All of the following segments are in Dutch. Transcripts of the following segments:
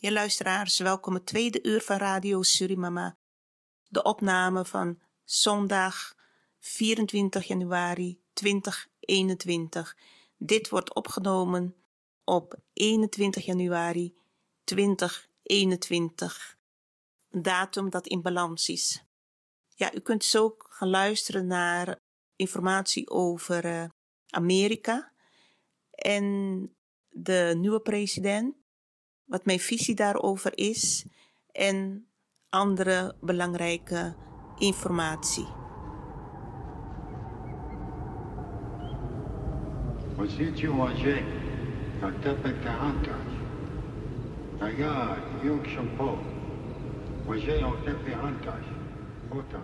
Je luisteraars, welkom het tweede uur van Radio Surimama. De opname van zondag 24 januari 2021. Dit wordt opgenomen op 21 januari 2021. Een datum dat in balans is. Ja, u kunt zo ook gaan luisteren naar informatie over uh, Amerika en de nieuwe president, wat mijn visie daarover is en andere belangrijke informatie. وزيت يواجه نكتبك عنك نيا يوك شمبو وجاي وتبي عنك وتا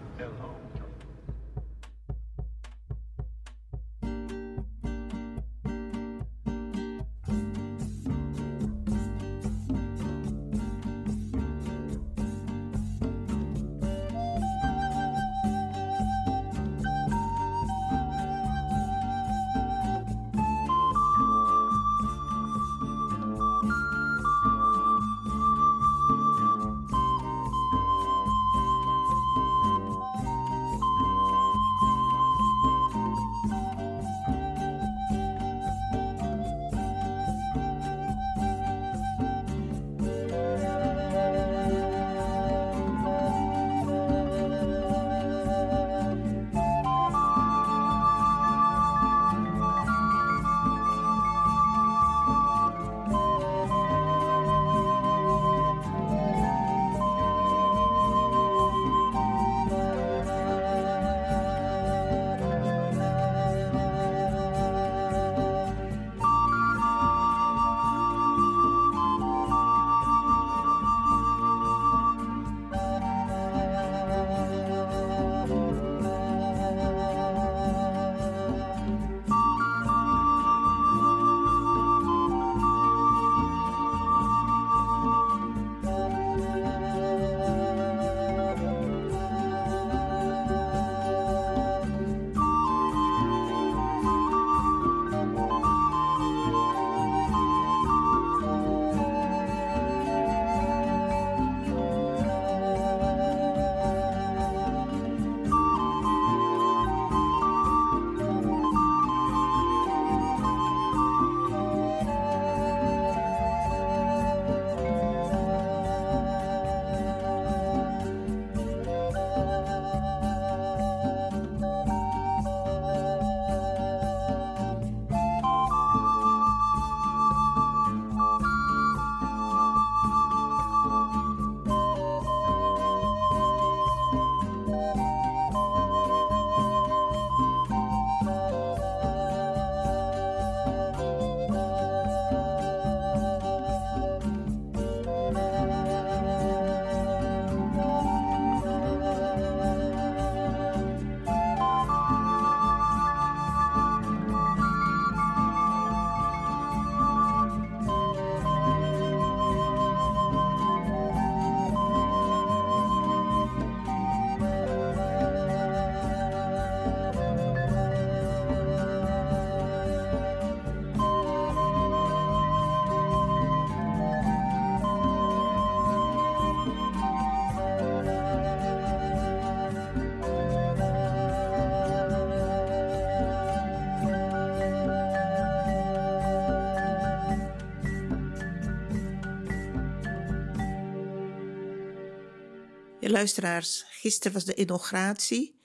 Luisteraars, gisteren was de inauguratie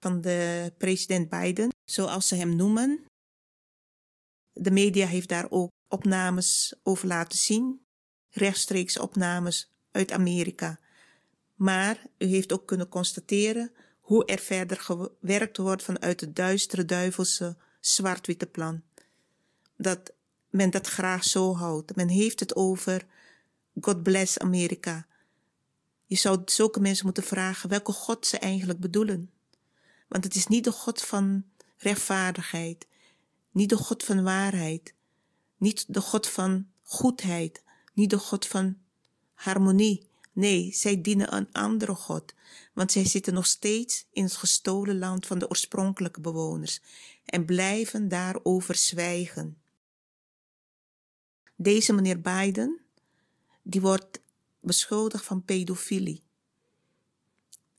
van de president Biden, zoals ze hem noemen. De media heeft daar ook opnames over laten zien, rechtstreeks opnames uit Amerika. Maar u heeft ook kunnen constateren hoe er verder gewerkt wordt vanuit het duistere duivelse zwart-witte plan. Dat men dat graag zo houdt. Men heeft het over God bless Amerika. Je zou zulke mensen moeten vragen welke God ze eigenlijk bedoelen. Want het is niet de God van rechtvaardigheid, niet de God van waarheid, niet de God van goedheid, niet de God van harmonie. Nee, zij dienen een andere God, want zij zitten nog steeds in het gestolen land van de oorspronkelijke bewoners en blijven daarover zwijgen. Deze meneer Biden die wordt beschuldigd van pedofilie.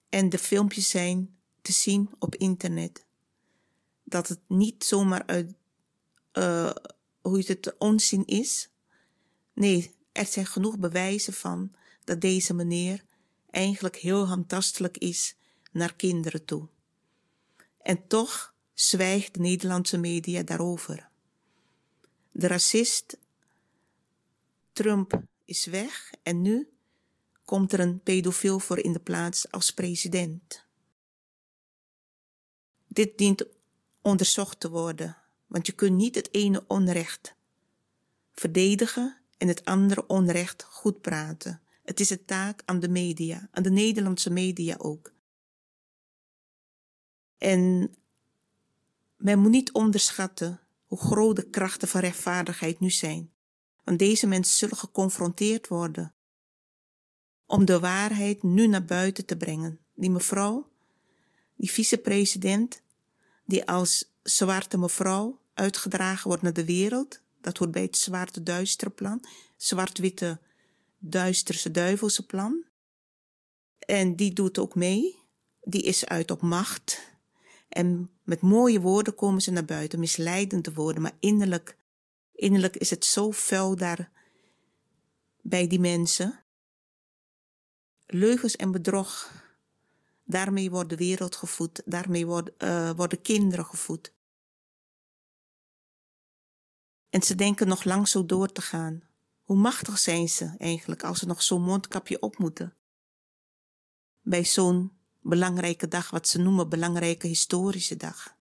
En de filmpjes zijn te zien op internet. Dat het niet zomaar uit, uh, hoe het, onzin is. Nee, er zijn genoeg bewijzen van dat deze meneer eigenlijk heel handtastelijk is naar kinderen toe. En toch zwijgt de Nederlandse media daarover. De racist Trump is weg en nu komt er een pedofiel voor in de plaats als president. Dit dient onderzocht te worden, want je kunt niet het ene onrecht verdedigen en het andere onrecht goed praten. Het is een taak aan de media, aan de Nederlandse media ook. En men moet niet onderschatten hoe groot de krachten van rechtvaardigheid nu zijn. Want deze mensen zullen geconfronteerd worden om de waarheid nu naar buiten te brengen. Die mevrouw, die vicepresident, die als zwarte mevrouw uitgedragen wordt naar de wereld, dat hoort bij het zwarte duistere plan, zwart-witte duisterse duivelse plan. En die doet ook mee, die is uit op macht. En met mooie woorden komen ze naar buiten, misleidende woorden, maar innerlijk, innerlijk is het zo vuil daar bij die mensen. Leugens en bedrog, daarmee wordt de wereld gevoed, daarmee worden, uh, worden kinderen gevoed. En ze denken nog lang zo door te gaan. Hoe machtig zijn ze eigenlijk als ze nog zo'n mondkapje op moeten? Bij zo'n belangrijke dag, wat ze noemen belangrijke historische dag.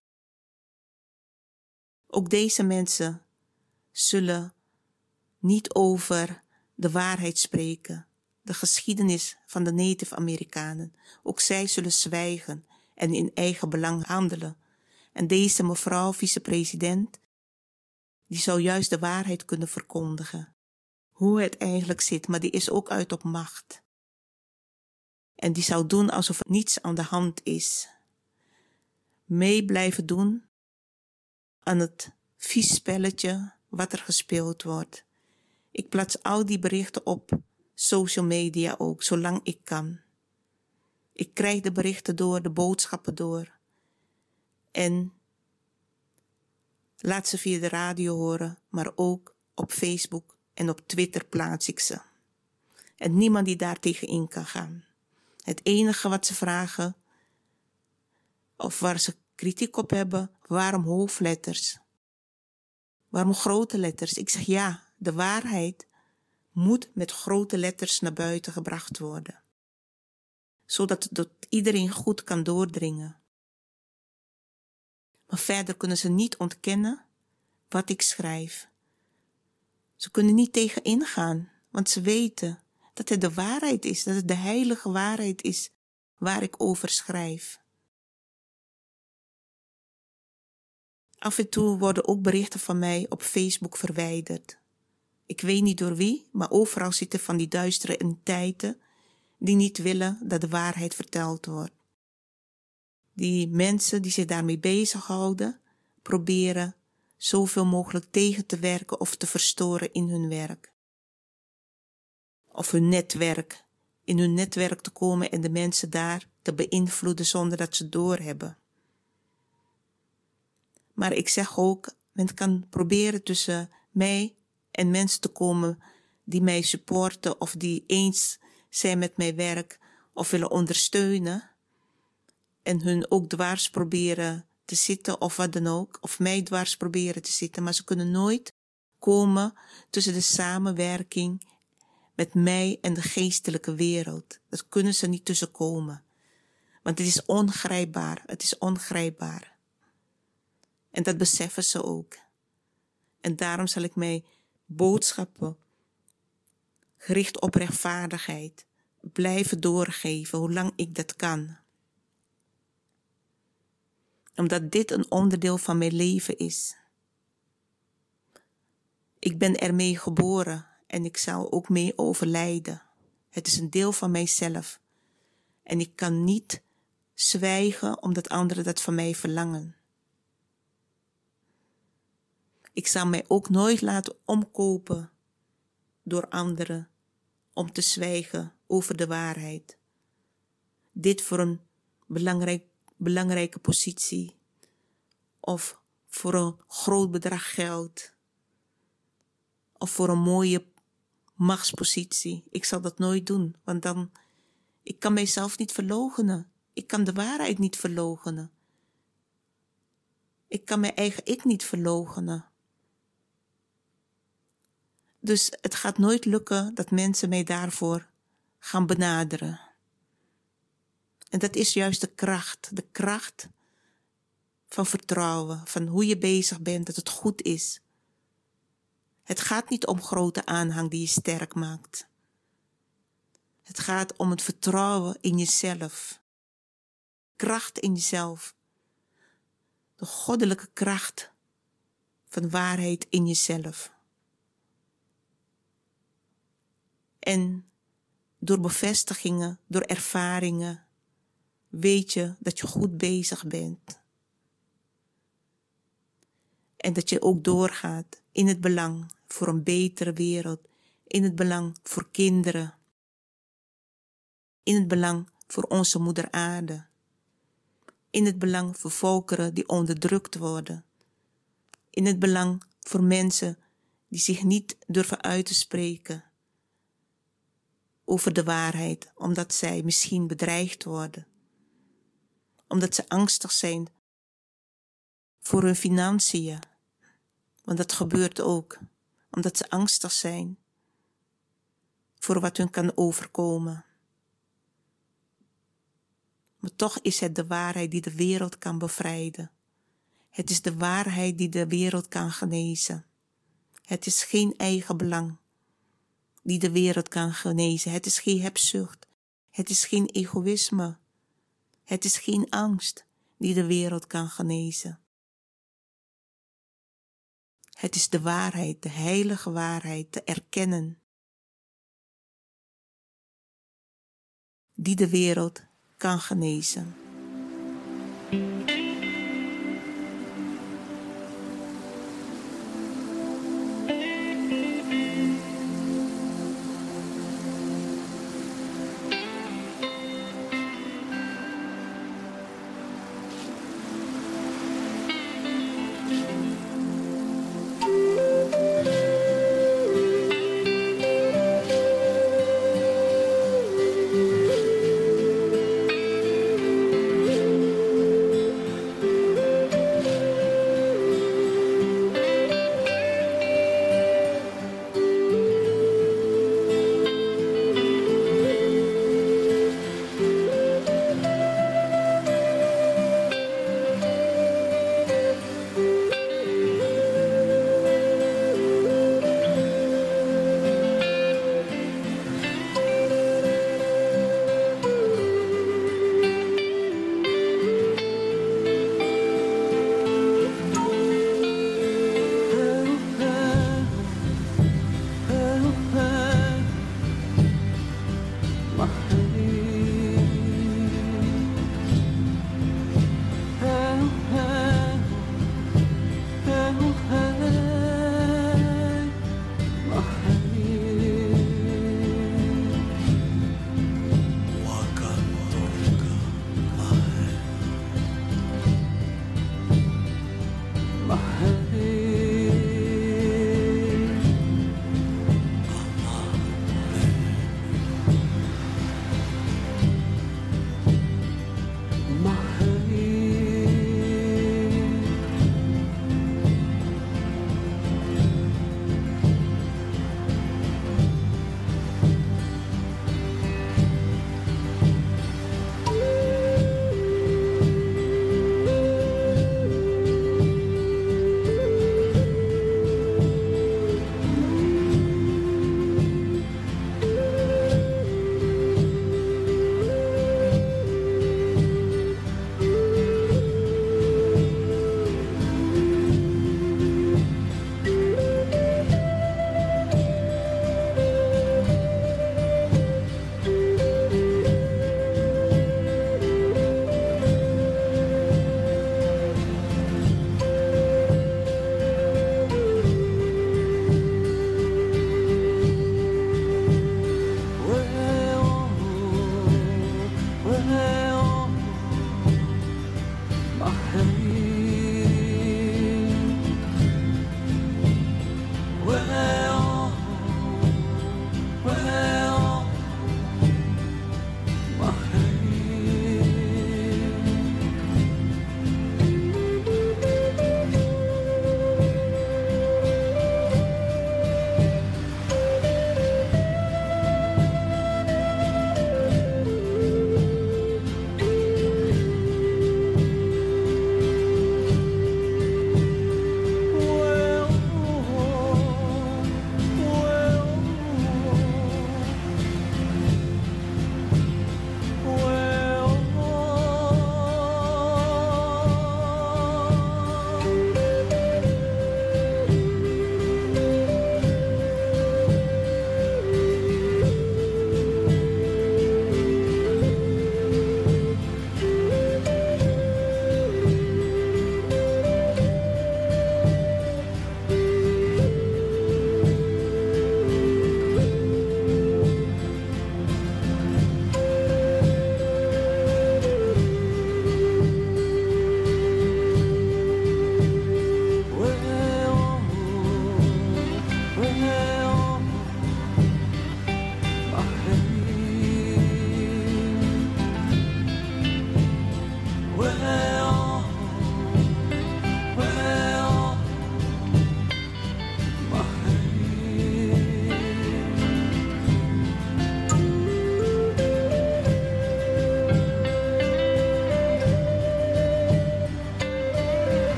Ook deze mensen zullen niet over de waarheid spreken, de geschiedenis van de Native Amerikanen. Ook zij zullen zwijgen en in eigen belang handelen. En deze mevrouw, vicepresident, die zou juist de waarheid kunnen verkondigen. Hoe het eigenlijk zit, maar die is ook uit op macht. En die zou doen alsof er niets aan de hand is. Mee blijven doen aan het vies spelletje wat er gespeeld wordt. Ik plaats al die berichten op social media ook, zolang ik kan. Ik krijg de berichten door, de boodschappen door. En laat ze via de radio horen, maar ook op Facebook en op Twitter plaats ik ze. En niemand die daar tegenin kan gaan. Het enige wat ze vragen, of waar ze kritiek op hebben, waarom hoofdletters? Waarom grote letters? Ik zeg ja, de waarheid moet met grote letters naar buiten gebracht worden, zodat het tot iedereen goed kan doordringen. Maar verder kunnen ze niet ontkennen wat ik schrijf. Ze kunnen niet tegen ingaan, want ze weten dat het de waarheid is, dat het de heilige waarheid is waar ik over schrijf. Af en toe worden ook berichten van mij op Facebook verwijderd. Ik weet niet door wie, maar overal zitten van die duistere entiteiten die niet willen dat de waarheid verteld wordt. Die mensen die zich daarmee bezighouden, proberen zoveel mogelijk tegen te werken of te verstoren in hun werk. Of hun netwerk, in hun netwerk te komen en de mensen daar te beïnvloeden zonder dat ze doorhebben. Maar ik zeg ook, men kan proberen tussen mij en mensen te komen die mij supporten of die eens zijn met mijn werk of willen ondersteunen. En hun ook dwars proberen te zitten of wat dan ook. Of mij dwars proberen te zitten. Maar ze kunnen nooit komen tussen de samenwerking met mij en de geestelijke wereld. Dat kunnen ze niet tussen komen. Want het is ongrijpbaar. Het is ongrijpbaar. En dat beseffen ze ook. En daarom zal ik mij boodschappen gericht op rechtvaardigheid blijven doorgeven, hoe lang ik dat kan. Omdat dit een onderdeel van mijn leven is. Ik ben ermee geboren en ik zal ook mee overlijden. Het is een deel van mijzelf. En ik kan niet zwijgen omdat anderen dat van mij verlangen. Ik zal mij ook nooit laten omkopen door anderen om te zwijgen over de waarheid. Dit voor een belangrijk, belangrijke positie of voor een groot bedrag geld of voor een mooie machtspositie. Ik zal dat nooit doen, want dan ik kan mijzelf niet verloochenen. Ik kan de waarheid niet verloochenen. Ik kan mijn eigen ik niet verloochenen. Dus het gaat nooit lukken dat mensen mij daarvoor gaan benaderen. En dat is juist de kracht, de kracht van vertrouwen, van hoe je bezig bent, dat het goed is. Het gaat niet om grote aanhang die je sterk maakt. Het gaat om het vertrouwen in jezelf. Kracht in jezelf. De goddelijke kracht van waarheid in jezelf. En door bevestigingen, door ervaringen, weet je dat je goed bezig bent. En dat je ook doorgaat in het belang voor een betere wereld, in het belang voor kinderen, in het belang voor onze moeder aarde, in het belang voor volkeren die onderdrukt worden, in het belang voor mensen die zich niet durven uit te spreken over de waarheid, omdat zij misschien bedreigd worden, omdat ze angstig zijn voor hun financiën, want dat gebeurt ook, omdat ze angstig zijn voor wat hun kan overkomen. Maar toch is het de waarheid die de wereld kan bevrijden. Het is de waarheid die de wereld kan genezen. Het is geen eigen belang die de wereld kan genezen. Het is geen hebzucht. Het is geen egoïsme. Het is geen angst die de wereld kan genezen. Het is de waarheid, de heilige waarheid te erkennen, die de wereld kan genezen.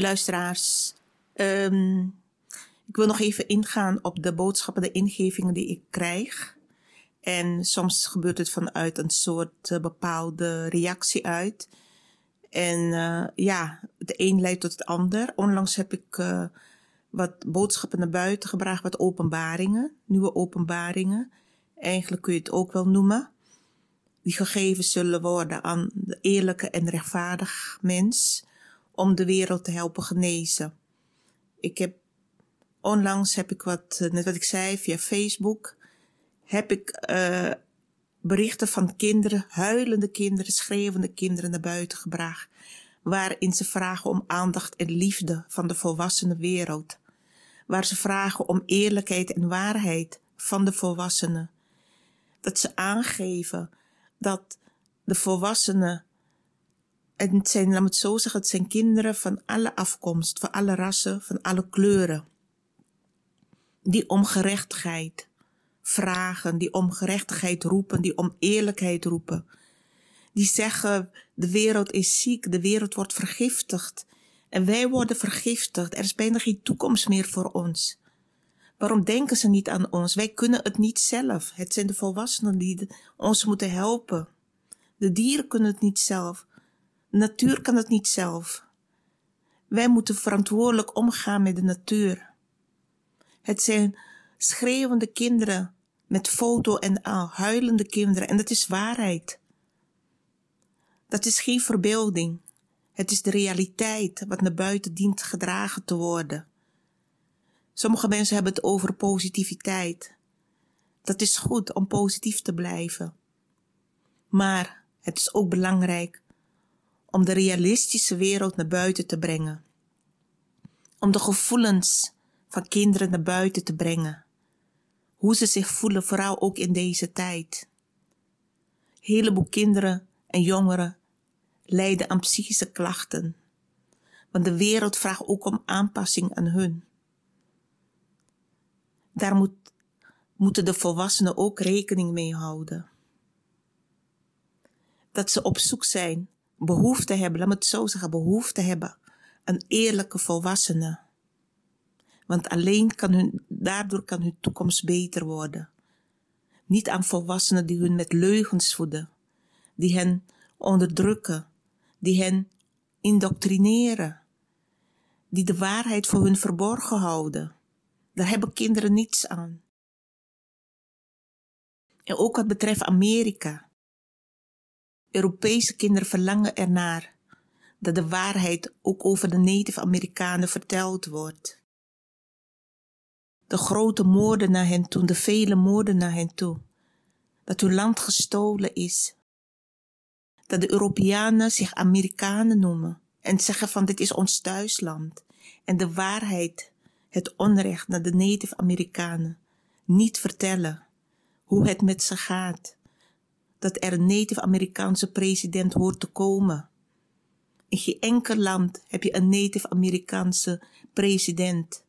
Luisteraars, ehm, ik wil nog even ingaan op de boodschappen, de ingevingen die ik krijg. En soms gebeurt het vanuit een soort uh, bepaalde reactie uit. En uh, ja, de een leidt tot het ander. Onlangs heb ik uh, wat boodschappen naar buiten gebracht, wat openbaringen, nieuwe openbaringen. Eigenlijk kun je het ook wel noemen. Die gegeven zullen worden aan de eerlijke en rechtvaardig mens om de wereld te helpen genezen. Ik heb onlangs heb ik wat, net wat ik zei, via Facebook, heb ik uh, berichten van kinderen, huilende kinderen, schreeuwende kinderen naar buiten gebracht, waarin ze vragen om aandacht en liefde van de volwassene wereld, waar ze vragen om eerlijkheid en waarheid van de volwassenen, dat ze aangeven dat de volwassenen, en het zijn, laat me het zo zeggen, het zijn kinderen van alle afkomst, van alle rassen, van alle kleuren, die om gerechtigheid vragen, die om gerechtigheid roepen, die om eerlijkheid roepen. Die zeggen, de wereld is ziek, de wereld wordt vergiftigd. En wij worden vergiftigd, er is bijna geen toekomst meer voor ons. Waarom denken ze niet aan ons? Wij kunnen het niet zelf. Het zijn de volwassenen die ons moeten helpen. De dieren kunnen het niet zelf. Natuur kan het niet zelf. Wij moeten verantwoordelijk omgaan met de natuur. Het zijn schreeuwende kinderen met foto en al, huilende kinderen. En dat is waarheid. Dat is geen verbeelding. Het is de realiteit wat naar buiten dient gedragen te worden. Sommige mensen hebben het over positiviteit. Dat is goed om positief te blijven. Maar het is ook belangrijk om de realistische wereld naar buiten te brengen. Om de gevoelens van kinderen naar buiten te brengen. Hoe ze zich voelen, vooral ook in deze tijd. Heleboel kinderen en jongeren lijden aan psychische klachten. Want de wereld vraagt ook om aanpassing aan hun. Daar moet, moeten de volwassenen ook rekening mee houden. Dat ze op zoek zijn, behoefte hebben, laat me het zo zeggen, behoefte hebben aan eerlijke volwassenen. Want alleen kan hun, daardoor kan hun toekomst beter worden. Niet aan volwassenen die hun met leugens voeden, die hen onderdrukken, die hen indoctrineren, die de waarheid voor hun verborgen houden. Daar hebben kinderen niets aan. En ook wat betreft Amerika. Europese kinderen verlangen ernaar dat de waarheid ook over de Native Amerikanen verteld wordt. De grote moorden naar hen toe, de vele moorden naar hen toe. Dat hun land gestolen is. Dat de Europeanen zich Amerikanen noemen en zeggen van dit is ons thuisland. En de waarheid het onrecht naar de Native Amerikanen, niet vertellen hoe het met ze gaat, dat er een Native Amerikaanse president hoort te komen. In geen enkel land heb je een Native Amerikaanse president.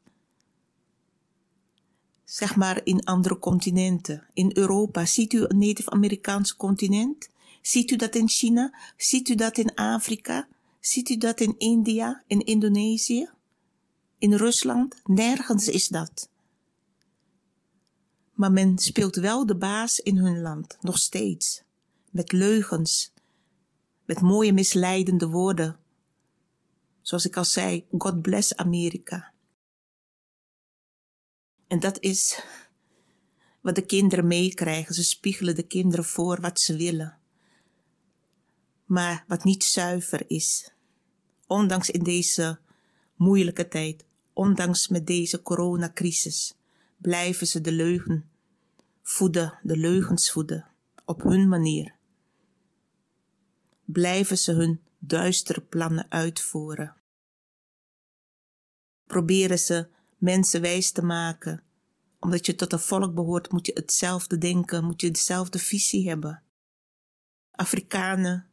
Zeg maar in andere continenten. In Europa, ziet u een Native Amerikaanse continent? Ziet u dat in China? Ziet u dat in Afrika? Ziet u dat in India, in Indonesië? In Rusland, nergens is dat. Maar men speelt wel de baas in hun land, nog steeds. Met leugens, met mooie misleidende woorden. Zoals ik al zei, God bless Amerika. En dat is wat de kinderen meekrijgen. Ze spiegelen de kinderen voor wat ze willen. Maar wat niet zuiver is. Ondanks in deze moeilijke tijd ondanks met deze coronacrisis, blijven ze de leugen voeden, de leugens voeden, op hun manier. Blijven ze hun duistere plannen uitvoeren. Proberen ze mensen wijs te maken. Omdat je tot een volk behoort, moet je hetzelfde denken, moet je dezelfde visie hebben. Afrikanen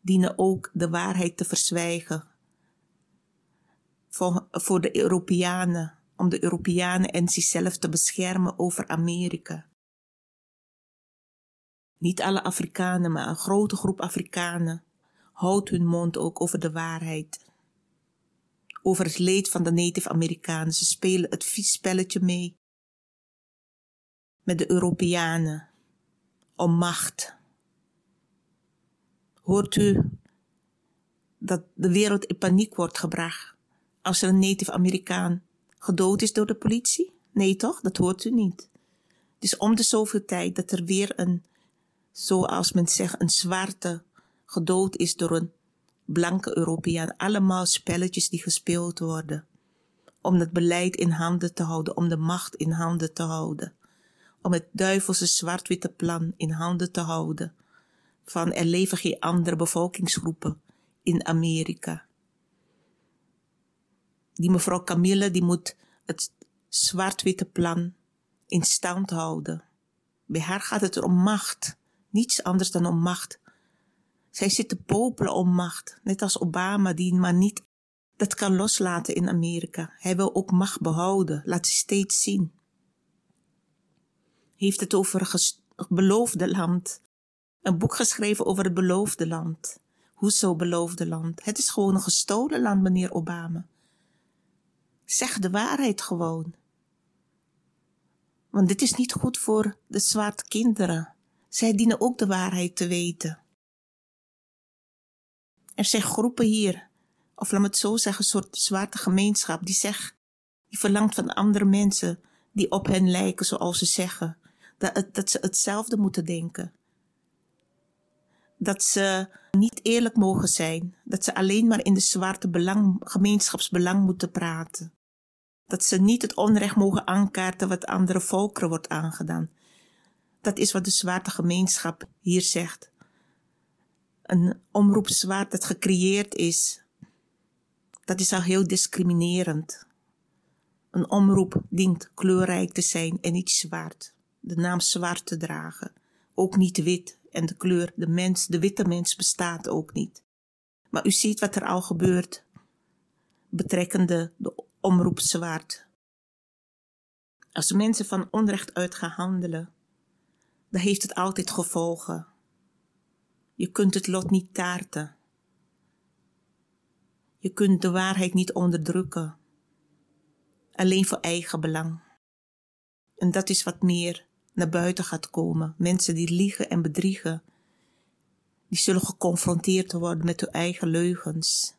dienen ook de waarheid te verzwijgen, voor, voor de Europeanen, om de Europeanen en zichzelf te beschermen over Amerika. Niet alle Afrikanen, maar een grote groep Afrikanen houdt hun mond ook over de waarheid. over het leed van de Native Amerikanen. Ze spelen het vies spelletje mee met de Europeanen om macht. Hoort u dat de wereld in paniek wordt gebracht als er een Native Amerikaan gedood is door de politie? Nee toch? Dat hoort u niet. Het is om de zoveel tijd dat er weer een, zoals men zegt, een zwarte gedood is door een blanke Europeaan. Allemaal spelletjes die gespeeld worden. Om het beleid in handen te houden, om de macht in handen te houden. Om het duivelse zwart-witte plan in handen te houden. Van er leven geen andere bevolkingsgroepen in Amerika. Die mevrouw Camille die moet het zwart-witte plan in stand houden. Bij haar gaat het om macht, niets anders dan om macht. Zij zit te popelen om macht, net als Obama, die maar niet dat kan loslaten in Amerika. Hij wil ook macht behouden, laat ze steeds zien. Heeft het over het beloofde land. Een boek geschreven over het beloofde land. Hoezo beloofde land? Het is gewoon een gestolen land, meneer Obama. Zeg de waarheid gewoon. Want dit is niet goed voor de zwarte kinderen. Zij dienen ook de waarheid te weten. Er zijn groepen hier, of laat me het zo zeggen, een soort zwarte gemeenschap, die zegt, die verlangt van andere mensen die op hen lijken, zoals ze zeggen, dat, dat ze hetzelfde moeten denken. Dat ze niet eerlijk mogen zijn, dat ze alleen maar in de zwarte belang, gemeenschapsbelang moeten praten dat ze niet het onrecht mogen aankaarten wat andere volkeren wordt aangedaan. Dat is wat de zwarte gemeenschap hier zegt. Een omroep zwart dat gecreëerd is, dat is al heel discriminerend. Een omroep dient kleurrijk te zijn en niet zwart. De naam zwart te dragen. Ook niet wit en de kleur, de mens, de witte mens bestaat ook niet. Maar u ziet wat er al gebeurt betrekkende de omroep zwart. Als mensen van onrecht uit gaan handelen, dan heeft het altijd gevolgen. Je kunt het lot niet taarten. Je kunt de waarheid niet onderdrukken, alleen voor eigen belang. En dat is wat meer naar buiten gaat komen. Mensen die liegen en bedriegen, die zullen geconfronteerd worden met hun eigen leugens.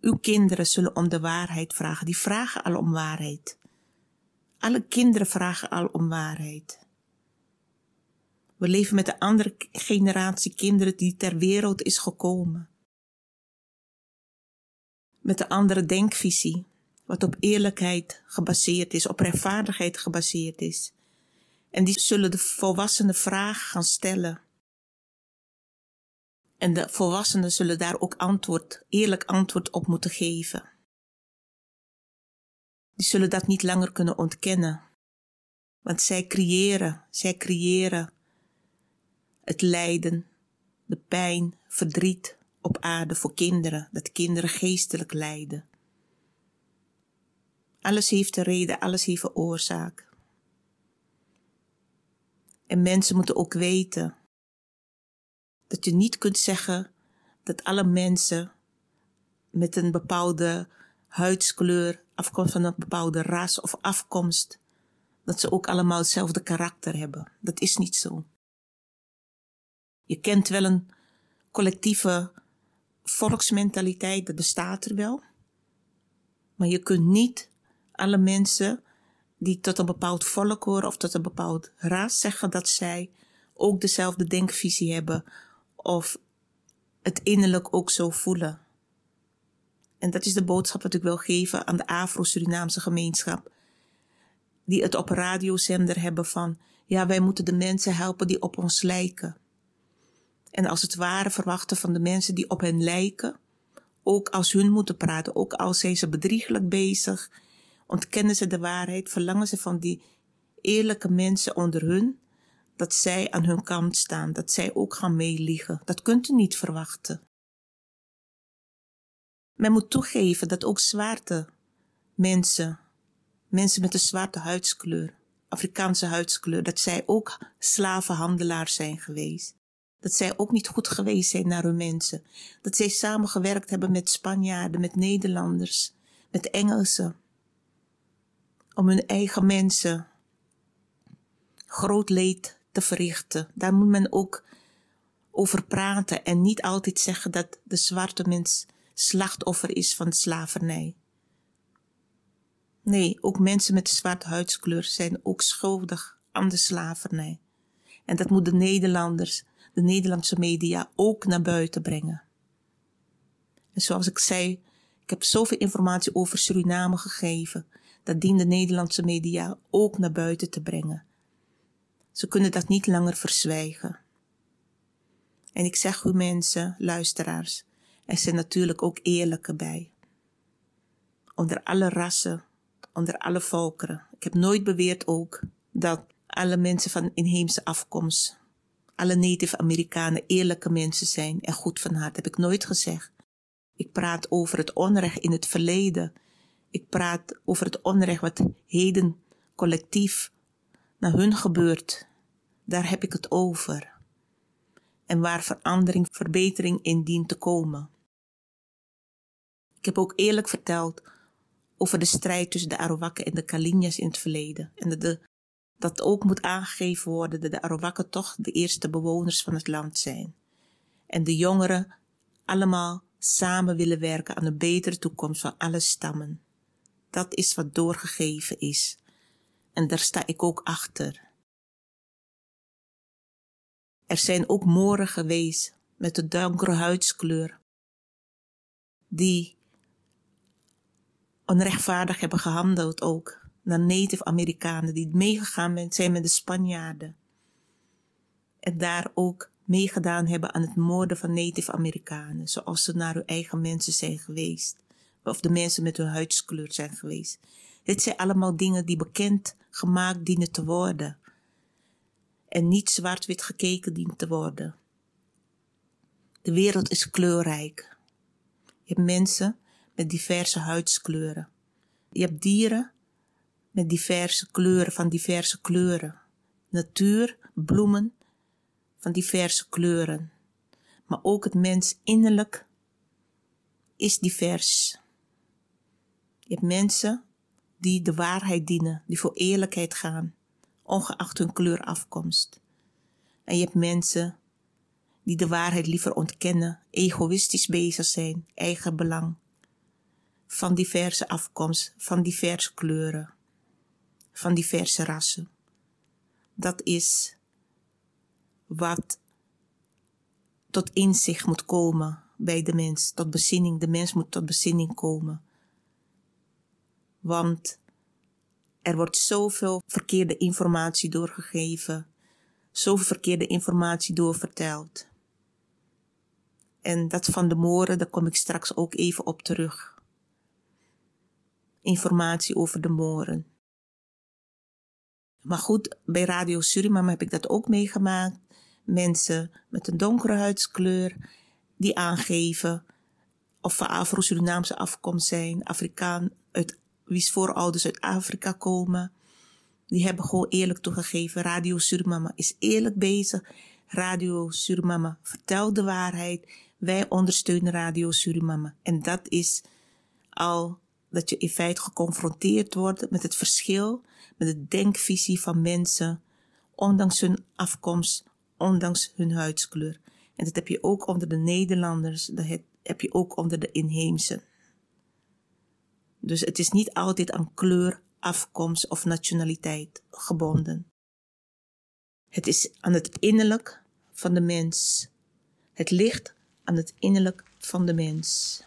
Uw kinderen zullen om de waarheid vragen. Die vragen al om waarheid. Alle kinderen vragen al om waarheid. We leven met een andere generatie kinderen die ter wereld is gekomen. Met een andere denkvisie, wat op eerlijkheid gebaseerd is, op rechtvaardigheid gebaseerd is. En die zullen de volwassenen vragen gaan stellen. En de volwassenen zullen daar ook antwoord, eerlijk antwoord op moeten geven. Die zullen dat niet langer kunnen ontkennen. Want zij creëren, zij creëren het lijden, de pijn, verdriet op aarde voor kinderen, dat kinderen geestelijk lijden. Alles heeft een reden, alles heeft een oorzaak. En mensen moeten ook weten dat je niet kunt zeggen dat alle mensen met een bepaalde huidskleur, afkomst van een bepaalde ras of afkomst, dat ze ook allemaal hetzelfde karakter hebben. Dat is niet zo. Je kent wel een collectieve volksmentaliteit, dat bestaat er wel. Maar je kunt niet alle mensen die tot een bepaald volk horen of tot een bepaald ras zeggen dat zij ook dezelfde denkvisie hebben of het innerlijk ook zo voelen. En dat is de boodschap wat ik wil geven aan de Afro-Surinaamse gemeenschap. Die het op radiozender hebben van, ja, wij moeten de mensen helpen die op ons lijken. En als het ware verwachten van de mensen die op hen lijken, ook als hun moeten praten, ook als zijn ze bedriegelijk bezig, ontkennen ze de waarheid, verlangen ze van die eerlijke mensen onder hun, dat zij aan hun kant staan, dat zij ook gaan meeliegen. Dat kunt u niet verwachten. Men moet toegeven dat ook zwarte mensen, mensen met een zwarte huidskleur, Afrikaanse huidskleur, dat zij ook slavenhandelaars zijn geweest. Dat zij ook niet goed geweest zijn naar hun mensen. Dat zij samengewerkt hebben met Spanjaarden, met Nederlanders. met Engelsen. Om hun eigen mensen groot leed te verrichten. Daar moet men ook over praten en niet altijd zeggen dat de zwarte mens slachtoffer is van slavernij. Nee, ook mensen met zwarte huidskleur zijn ook schuldig aan de slavernij. En dat moet de Nederlanders, de Nederlandse media ook naar buiten brengen. En zoals ik zei, ik heb zoveel informatie over Suriname gegeven. Dat dient de Nederlandse media ook naar buiten te brengen. Ze kunnen dat niet langer verzwijgen. En ik zeg u mensen, luisteraars, er zijn natuurlijk ook eerlijke bij. Onder alle rassen, onder alle volkeren. Ik heb nooit beweerd ook dat alle mensen van inheemse afkomst, alle Native Amerikanen eerlijke mensen zijn en goed van hart. heb ik nooit gezegd. Ik praat over het onrecht in het verleden. Ik praat over het onrecht wat heden collectief naar hun gebeurt. Daar heb ik het over. En waar verandering, verbetering in dient te komen. Ik heb ook eerlijk verteld over de strijd tussen de Arawakken en de Kalinjas in het verleden. En dat, de, dat ook moet aangegeven worden dat de Arawakken toch de eerste bewoners van het land zijn. En de jongeren allemaal samen willen werken aan een betere toekomst van alle stammen. Dat is wat doorgegeven is. En daar sta ik ook achter. Er zijn ook moren geweest met de donkere huidskleur, die onrechtvaardig hebben gehandeld ook naar Native Amerikanen die meegegaan zijn met de Spanjaarden. En daar ook meegedaan hebben aan het moorden van Native Amerikanen, zoals ze naar hun eigen mensen zijn geweest, of de mensen met hun huidskleur zijn geweest. Dit zijn allemaal dingen die bekend gemaakt dienen te worden en niet zwart-wit gekeken dient te worden. De wereld is kleurrijk. Je hebt mensen met diverse huidskleuren. Je hebt dieren met diverse kleuren, van diverse kleuren. Natuur, bloemen van diverse kleuren. Maar ook het mens innerlijk is divers. Je hebt mensen die de waarheid dienen, die voor eerlijkheid gaan, ongeacht hun kleur afkomst. En je hebt mensen die de waarheid liever ontkennen, egoïstisch bezig zijn, eigen belang van diverse afkomst, van diverse kleuren, van diverse rassen. Dat is wat tot inzicht moet komen bij de mens, tot bezinning. De mens moet tot bezinning komen. Want er wordt zoveel verkeerde informatie doorgegeven, zoveel verkeerde informatie doorverteld. En dat van de moren, daar kom ik straks ook even op terug informatie over de moren. Maar goed, bij Radio Suriname heb ik dat ook meegemaakt. Mensen met een donkere huidskleur die aangeven of van Afro-Surinaamse afkomst zijn, Afrikaan, uit wie's voorouders uit Afrika komen. Die hebben gewoon eerlijk toegegeven. Radio Suriname is eerlijk bezig. Radio Suriname vertelt de waarheid. Wij ondersteunen Radio Suriname. En dat is al dat je in feite geconfronteerd wordt met het verschil, met de denkvisie van mensen, ondanks hun afkomst, ondanks hun huidskleur. En dat heb je ook onder de Nederlanders, dat heb je ook onder de inheemse. Dus het is niet altijd aan kleur, afkomst of nationaliteit gebonden. Het is aan het innerlijk van de mens. Het ligt aan het innerlijk van de mens.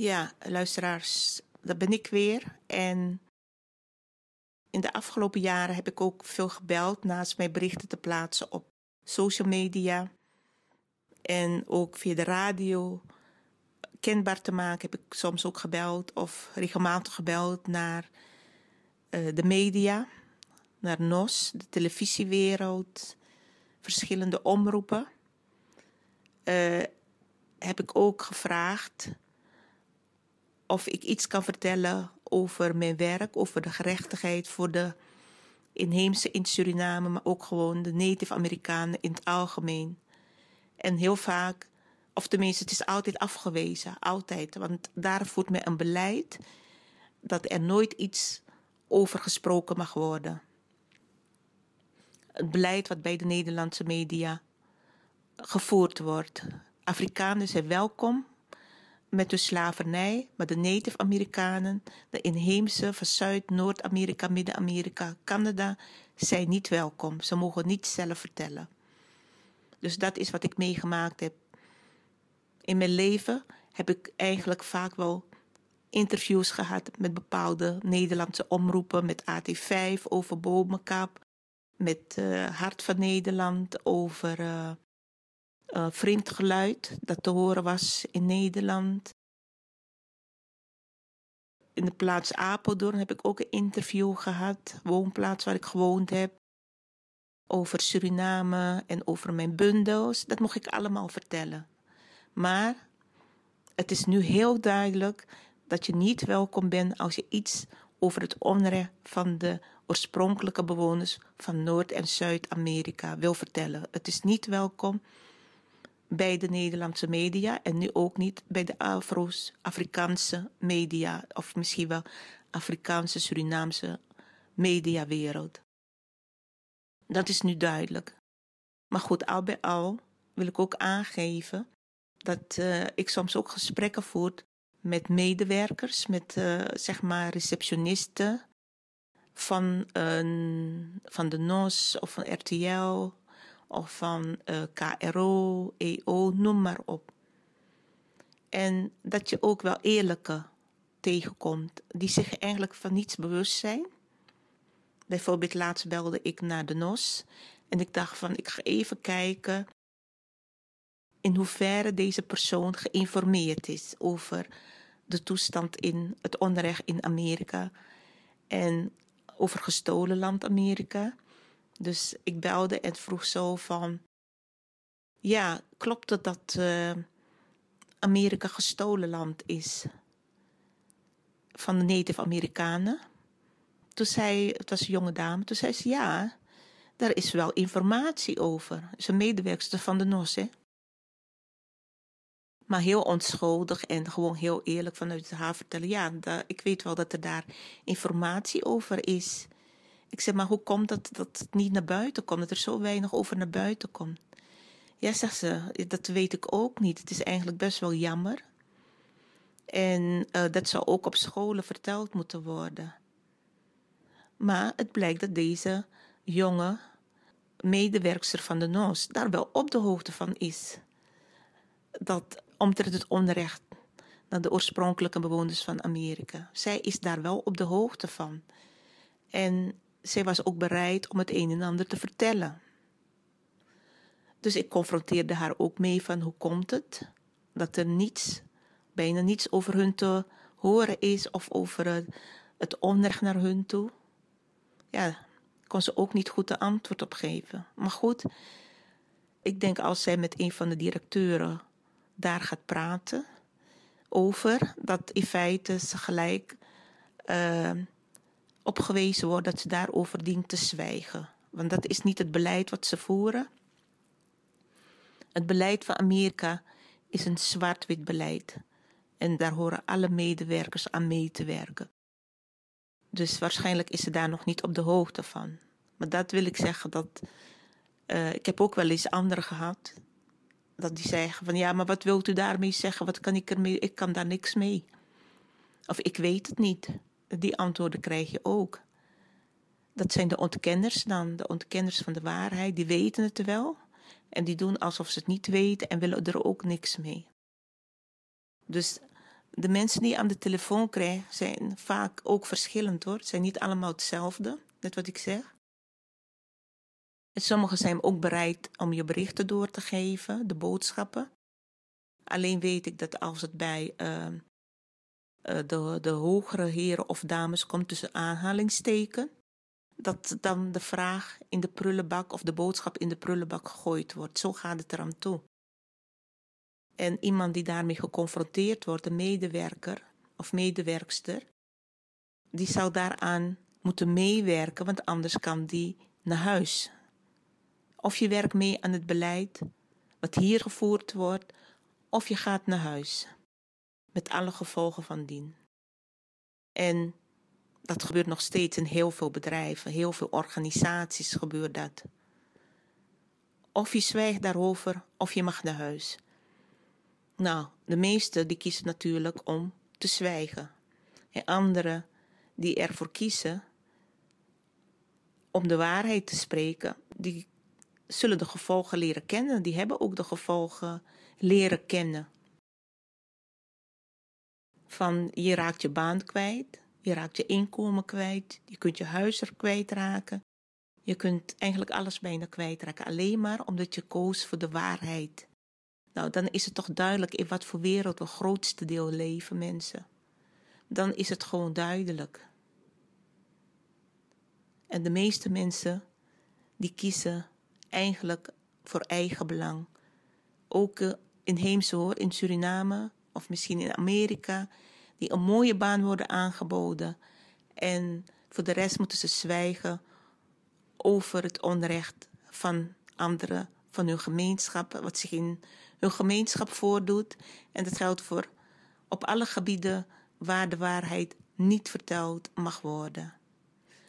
Ja, luisteraars, dat ben ik weer. En in de afgelopen jaren heb ik ook veel gebeld naast mijn berichten te plaatsen op social media. En ook via de radio kenbaar te maken heb ik soms ook gebeld of regelmatig gebeld naar uh, de media, naar NOS, de televisiewereld, verschillende omroepen. Uh, heb ik ook gevraagd of ik iets kan vertellen over mijn werk, over de gerechtigheid voor de inheemse in Suriname, maar ook gewoon de Native Amerikanen in het algemeen. En heel vaak, of tenminste, het is altijd afgewezen, altijd. Want daar voert men een beleid dat er nooit iets over gesproken mag worden. Het beleid wat bij de Nederlandse media gevoerd wordt. Afrikanen zijn welkom met de slavernij, maar de Native Amerikanen, de inheemse van Zuid, Noord-Amerika, Midden-Amerika, Canada, zijn niet welkom. Ze mogen niet zelf vertellen. Dus dat is wat ik meegemaakt heb. In mijn leven heb ik eigenlijk vaak wel interviews gehad met bepaalde Nederlandse omroepen, met AT5 over Bomenkap, met uh, Hart van Nederland over uh, uh, vreemd geluid dat te horen was in Nederland. In de plaats Apeldoorn heb ik ook een interview gehad, woonplaats waar ik gewoond heb. Over Suriname en over mijn bundels. Dat mocht ik allemaal vertellen. Maar het is nu heel duidelijk dat je niet welkom bent als je iets over het onrecht van de oorspronkelijke bewoners van Noord- en Zuid-Amerika wil vertellen. Het is niet welkom bij de Nederlandse media en nu ook niet bij de Afro's, Afrikaanse media of misschien wel Afrikaanse, Surinaamse mediawereld. Dat is nu duidelijk. Maar goed, al bij al wil ik ook aangeven dat uh, ik soms ook gesprekken voer met medewerkers, met uh, zeg maar receptionisten van, uh, van de NOS of van RTL of van uh, KRO, EO, noem maar op. En dat je ook wel eerlijke tegenkomt, die zich eigenlijk van niets bewust zijn. Bijvoorbeeld laatst belde ik naar de NOS en ik dacht van ik ga even kijken in hoeverre deze persoon geïnformeerd is over de toestand in het onrecht in Amerika en over gestolen land Amerika. Dus ik belde en vroeg zo van, ja, klopt het dat uh, Amerika gestolen land is van de Native Amerikanen? Toen zei, het was een jonge dame, toen zei ze ja, daar is wel informatie over. Ze een medewerkster van de NOS, hè? Maar heel onschuldig en gewoon heel eerlijk vanuit haar vertellen. Ja, ik weet wel dat er daar informatie over is. Ik zeg, maar hoe komt dat dat het niet naar buiten komt? Dat er zo weinig over naar buiten komt? Ja, zegt ze, dat weet ik ook niet. Het is eigenlijk best wel jammer. En uh, dat zou ook op scholen verteld moeten worden. Maar het blijkt dat deze jonge medewerkster van de NOS daar wel op de hoogte van is. Dat omtrent het onrecht naar de oorspronkelijke bewoners van Amerika. Zij is daar wel op de hoogte van. En zij was ook bereid om het een en ander te vertellen. Dus ik confronteerde haar ook mee van hoe komt het dat er niets, bijna niets over hun te horen is of over het onrecht naar hun toe. Ja, kon ze ook niet goed de antwoord op geven. Maar goed, ik denk als zij met een van de directeuren daar gaat praten over, dat in feite ze gelijk uh, opgewezen wordt dat ze daarover dient te zwijgen. Want dat is niet het beleid wat ze voeren. Het beleid van Amerika is een zwart-wit beleid. En daar horen alle medewerkers aan mee te werken. Dus waarschijnlijk is ze daar nog niet op de hoogte van. Maar dat wil ik zeggen dat. Uh, ik heb ook wel eens anderen gehad. Dat die zeggen van ja, maar wat wilt u daarmee zeggen? Wat kan ik ermee? Ik kan daar niks mee. Of ik weet het niet die antwoorden krijg je ook. Dat zijn de ontkenners dan, de ontkenners van de waarheid. Die weten het wel en die doen alsof ze het niet weten en willen er ook niks mee. Dus de mensen die je aan de telefoon krijgt, zijn vaak ook verschillend hoor. Het zijn niet allemaal hetzelfde, net wat ik zeg. En sommigen zijn ook bereid om je berichten door te geven, de boodschappen. Alleen weet ik dat als het bij uh, de, de hogere heren of dames komt tussen aanhalingsteken, dat dan de vraag in de prullenbak of de boodschap in de prullenbak gegooid wordt. Zo gaat het eraan toe. En iemand die daarmee geconfronteerd wordt, een medewerker of medewerkster, die zou daaraan moeten meewerken, want anders kan die naar huis. Of je werkt mee aan het beleid wat hier gevoerd wordt, of je gaat naar huis. Met alle gevolgen van dien. En dat gebeurt nog steeds in heel veel bedrijven, heel veel organisaties gebeurt dat. Of je zwijgt daarover, of je mag naar huis. Nou, de meesten die kiezen natuurlijk om te zwijgen. En anderen die ervoor kiezen om de waarheid te spreken, die zullen de gevolgen leren kennen. Die hebben ook de gevolgen leren kennen. Van je raakt je baan kwijt, je raakt je inkomen kwijt, je kunt je huis er kwijtraken. Je kunt eigenlijk alles bijna kwijtraken, alleen maar omdat je koos voor de waarheid. Nou, dan is het toch duidelijk in wat voor wereld we grootste deel leven, mensen. Dan is het gewoon duidelijk. En de meeste mensen die kiezen eigenlijk voor eigen belang. Ook uh, inheemse hoor, in Suriname of misschien in Amerika, die een mooie baan worden aangeboden. En voor de rest moeten ze zwijgen over het onrecht van anderen, van hun gemeenschappen, wat zich in hun gemeenschap voordoet. En dat geldt voor op alle gebieden waar de waarheid niet verteld mag worden.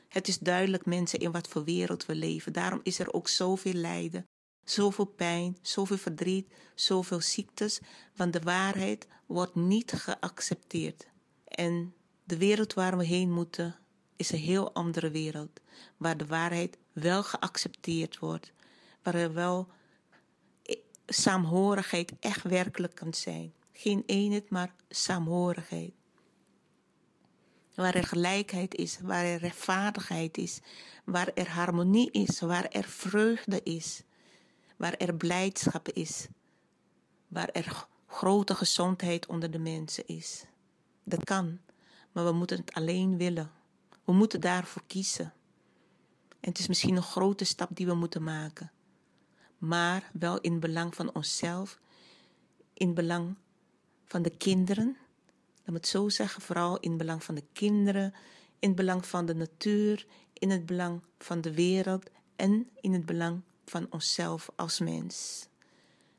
Het is duidelijk, mensen, in wat voor wereld we leven. Daarom is er ook zoveel lijden, zoveel pijn, zoveel verdriet, zoveel ziektes, want de waarheid wordt niet geaccepteerd. En de wereld waar we heen moeten is een heel andere wereld, waar de waarheid wel geaccepteerd wordt, waar er wel saamhorigheid echt werkelijk kan zijn. Geen eenheid, maar saamhorigheid. Waar er gelijkheid is, waar er rechtvaardigheid is, waar er harmonie is, waar er vreugde is, waar er blijdschap is, waar er grote gezondheid onder de mensen is. Dat kan, maar we moeten het alleen willen. We moeten daarvoor kiezen. En het is misschien een grote stap die we moeten maken maar wel in belang van onszelf, in belang van de kinderen. Laat me het zo zeggen, vooral in belang van de kinderen, in belang van de natuur, in het belang van de wereld en in het belang van onszelf als mens.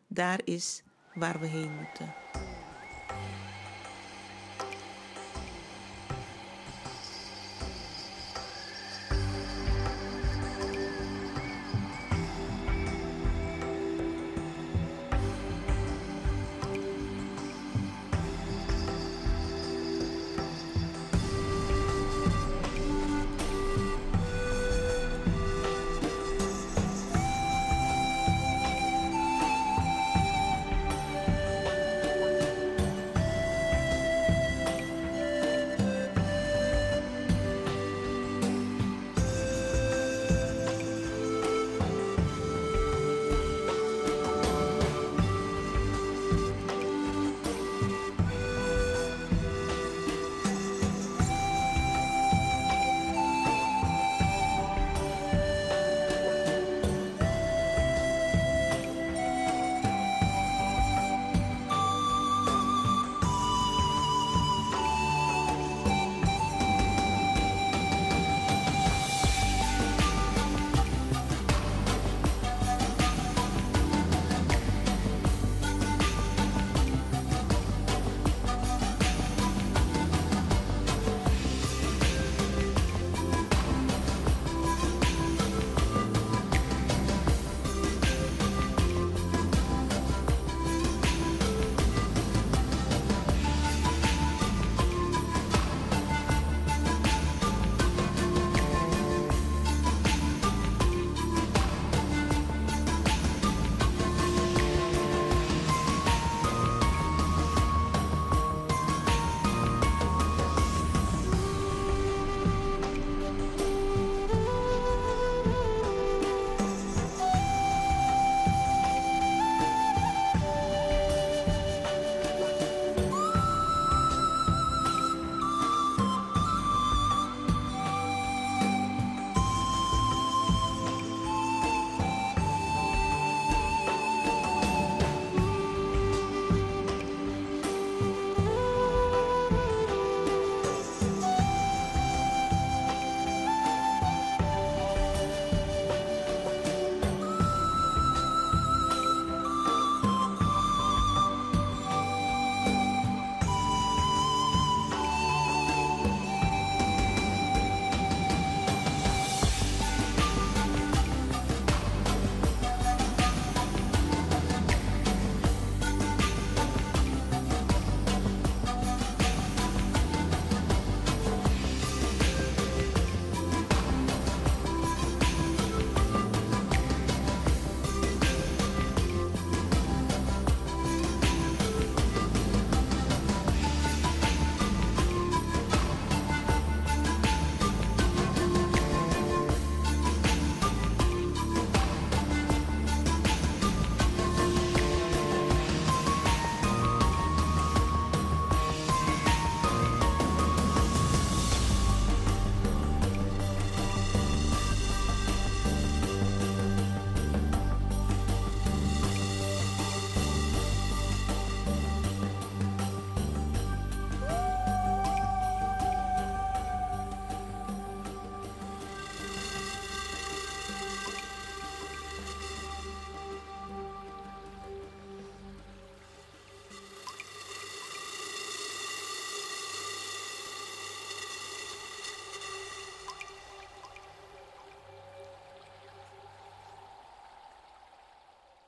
Daar is waar we heen moeten.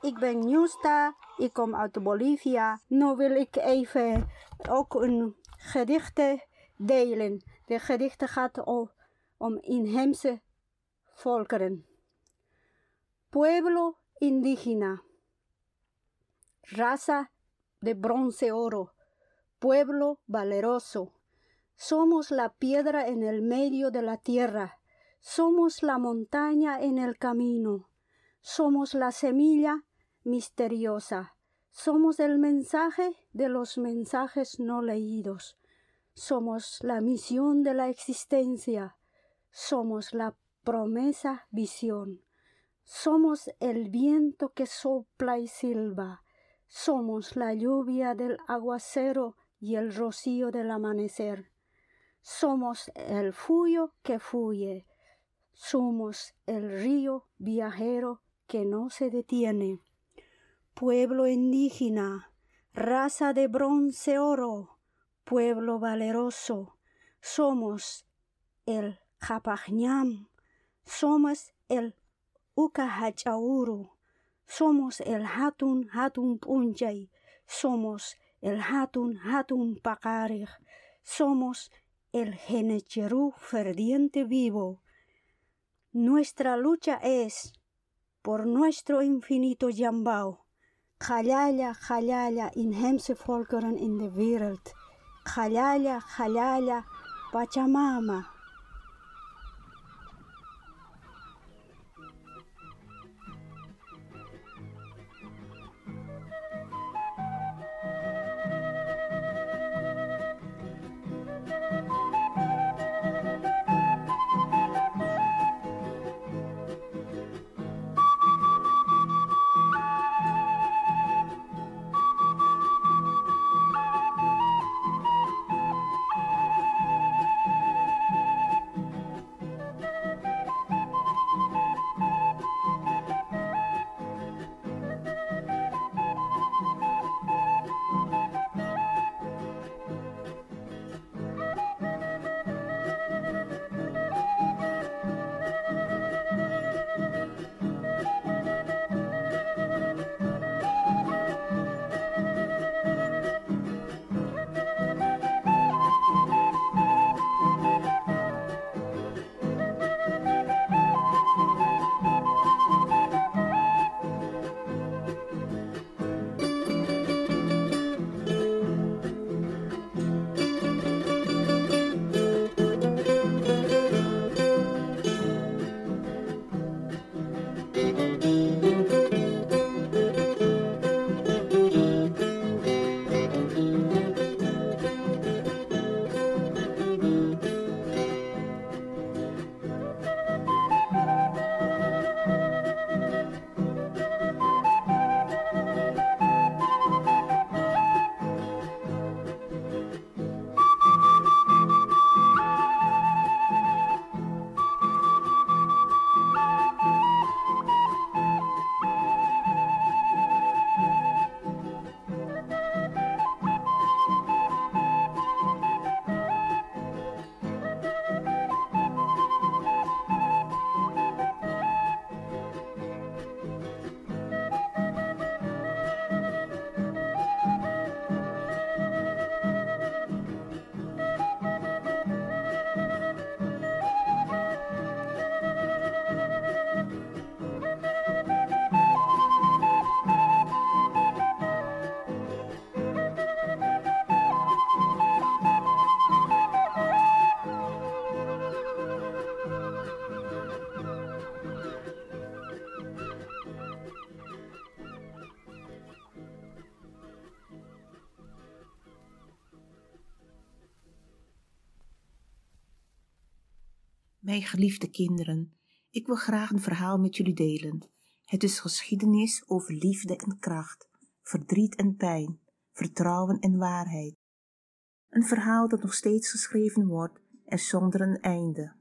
Ik ben Nieuwsta, ik kom uit Bolivia. Nu wil ik even ook een gedichte delen. De gedichte gaat om, om inheemse volkeren. Pueblo indígena. Raza de bronce oro. Pueblo valeroso. Somos la piedra en el medio de la tierra. Somos la montaña en el camino. Somos la semilla misteriosa. Somos el mensaje de los mensajes no leídos. Somos la misión de la existencia. Somos la promesa visión. Somos el viento que sopla y silba. Somos la lluvia del aguacero y el rocío del amanecer. Somos el fuyo que fluye. Somos el río viajero que no se detiene pueblo indígena, raza de bronce oro, pueblo valeroso, somos el Japajñam, somos el Ukahachauru, somos el Hatun Hatun Punchay, somos el Hatun Hatun Pakarij, somos el Genecherú ferviente vivo. Nuestra lucha es por nuestro infinito Yambao Galala, Galala, inheemse volkeren in de wereld. Galala, Galala, Pachamama. Geliefde kinderen, ik wil graag een verhaal met jullie delen. Het is geschiedenis over liefde en kracht, verdriet en pijn, vertrouwen en waarheid. Een verhaal dat nog steeds geschreven wordt en zonder een einde.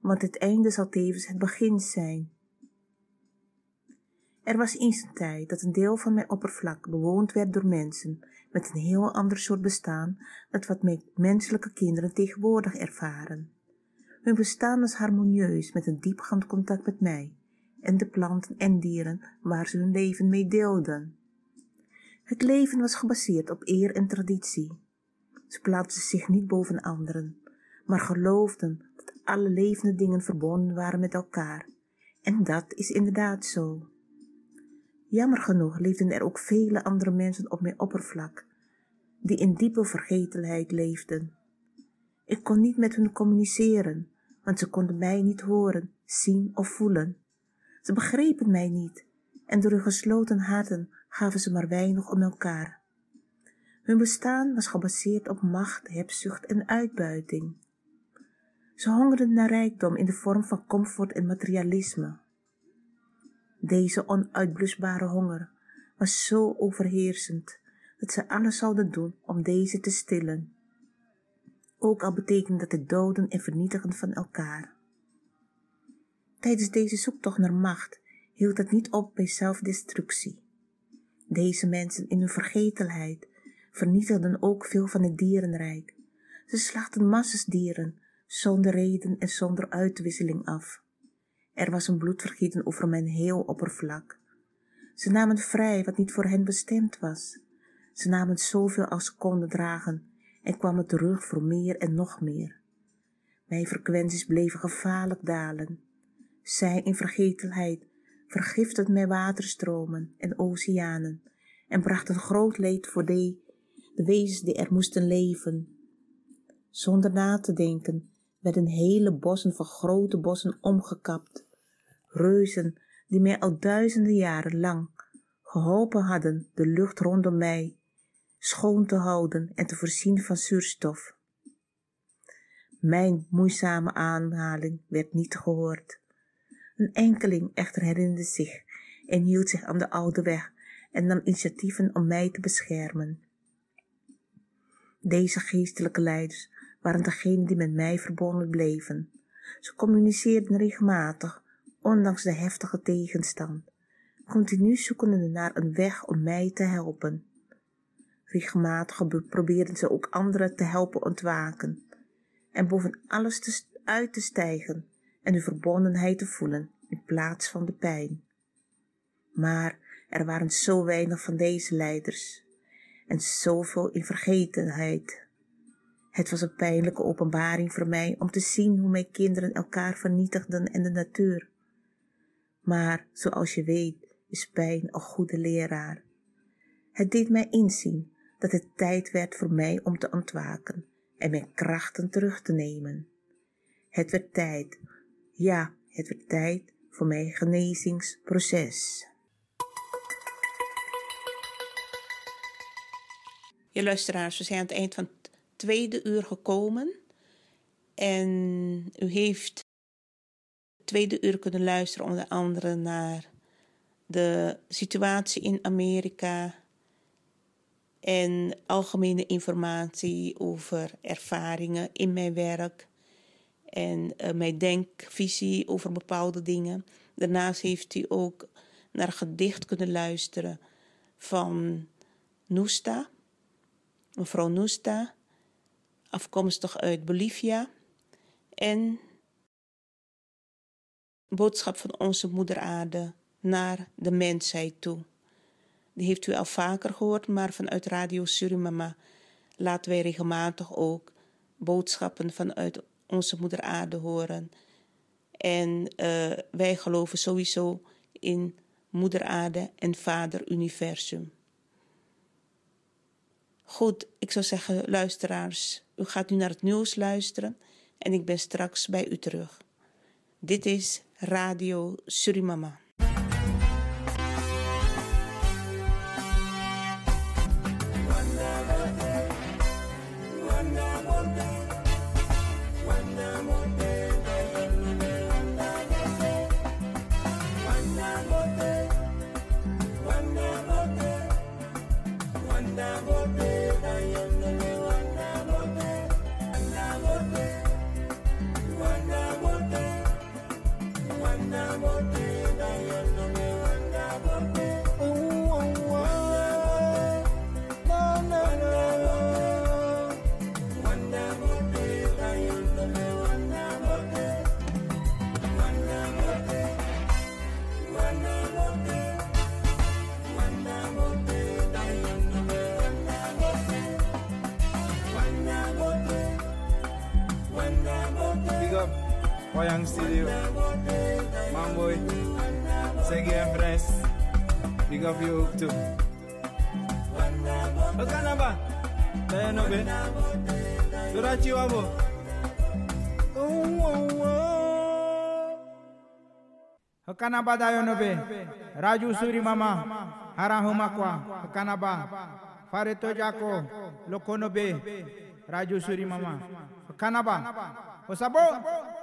Want het einde zal tevens het begin zijn. Er was eens een tijd dat een deel van mijn oppervlak bewoond werd door mensen met een heel ander soort bestaan dan wat mijn menselijke kinderen tegenwoordig ervaren. Hun bestaan was harmonieus met een diepgaand contact met mij en de planten en dieren waar ze hun leven mee deelden. Het leven was gebaseerd op eer en traditie. Ze plaatsten zich niet boven anderen, maar geloofden dat alle levende dingen verbonden waren met elkaar. En dat is inderdaad zo. Jammer genoeg leefden er ook vele andere mensen op mijn oppervlak, die in diepe vergetelheid leefden. Ik kon niet met hen communiceren, want ze konden mij niet horen, zien of voelen. Ze begrepen mij niet en door hun gesloten harten gaven ze maar weinig om elkaar. Hun bestaan was gebaseerd op macht, hebzucht en uitbuiting. Ze hongerden naar rijkdom in de vorm van comfort en materialisme. Deze onuitblusbare honger was zo overheersend dat ze alles zouden doen om deze te stillen. Ook al betekende dat het doden en vernietigen van elkaar. Tijdens deze zoektocht naar macht hield het niet op bij zelfdestructie. Deze mensen in hun vergetelheid vernietigden ook veel van het dierenrijk. Ze slachten massas dieren zonder reden en zonder uitwisseling af. Er was een bloedvergieten over mijn heel oppervlak. Ze namen vrij wat niet voor hen bestemd was. Ze namen zoveel als ze konden dragen en kwamen terug voor meer en nog meer. Mijn frequenties bleven gevaarlijk dalen. Zij in vergetelheid vergiftigden mijn waterstromen en oceanen en brachten groot leed voor de, de wezens die er moesten leven. Zonder na te denken werden hele bossen van grote bossen omgekapt reuzen die mij al duizenden jaren lang geholpen hadden de lucht rondom mij schoon te houden en te voorzien van zuurstof. Mijn moeizame aanhaling werd niet gehoord. Een enkeling echter herinnerde zich en hield zich aan de oude weg en nam initiatieven om mij te beschermen. Deze geestelijke leiders waren degenen die met mij verbonden bleven. Ze communiceerden regelmatig ondanks de heftige tegenstand, continu zoekende naar een weg om mij te helpen. Regelmatig probeerden ze ook anderen te helpen ontwaken en boven alles te, uit te stijgen en de verbondenheid te voelen in plaats van de pijn. Maar er waren zo weinig van deze leiders en zoveel in vergetenheid. Het was een pijnlijke openbaring voor mij om te zien hoe mijn kinderen elkaar vernietigden en de natuur. Maar zoals je weet is pijn een goede leraar. Het deed mij inzien dat het tijd werd voor mij om te ontwaken en mijn krachten terug te nemen. Het werd tijd, ja, het werd tijd voor mijn genezingsproces. Je luisteraars, we zijn aan het eind van het tweede uur gekomen. En u heeft tweede uur kunnen luisteren, onder andere naar de situatie in Amerika en algemene informatie over ervaringen in mijn werk en uh, mijn denkvisie over bepaalde dingen. Daarnaast heeft u ook naar gedicht kunnen luisteren van Nusta, mevrouw Nusta, afkomstig uit Bolivia. En boodschap van onze moeder aarde naar de mensheid toe. Die heeft u al vaker gehoord, maar vanuit Radio Surimama laten wij regelmatig ook boodschappen vanuit onze moeder aarde horen. En uh, wij geloven sowieso in moeder aarde en vader universum. Goed, ik zou zeggen, luisteraars, u gaat nu naar het nieuws luisteren en ik ben straks bij u terug. Dit is Radio Surimama. Wayang Studio, Mamboy, Segi Friends, big of you too. Okanaba, Dayanobe, Durachi Wabo. Okanaba Dayonobe, Raju Suri Mama, Harahumakwa, Okanaba, Fareto Jako, Lokonobe, Raju Suri Mama, Okanaba, Osabo. Osabo.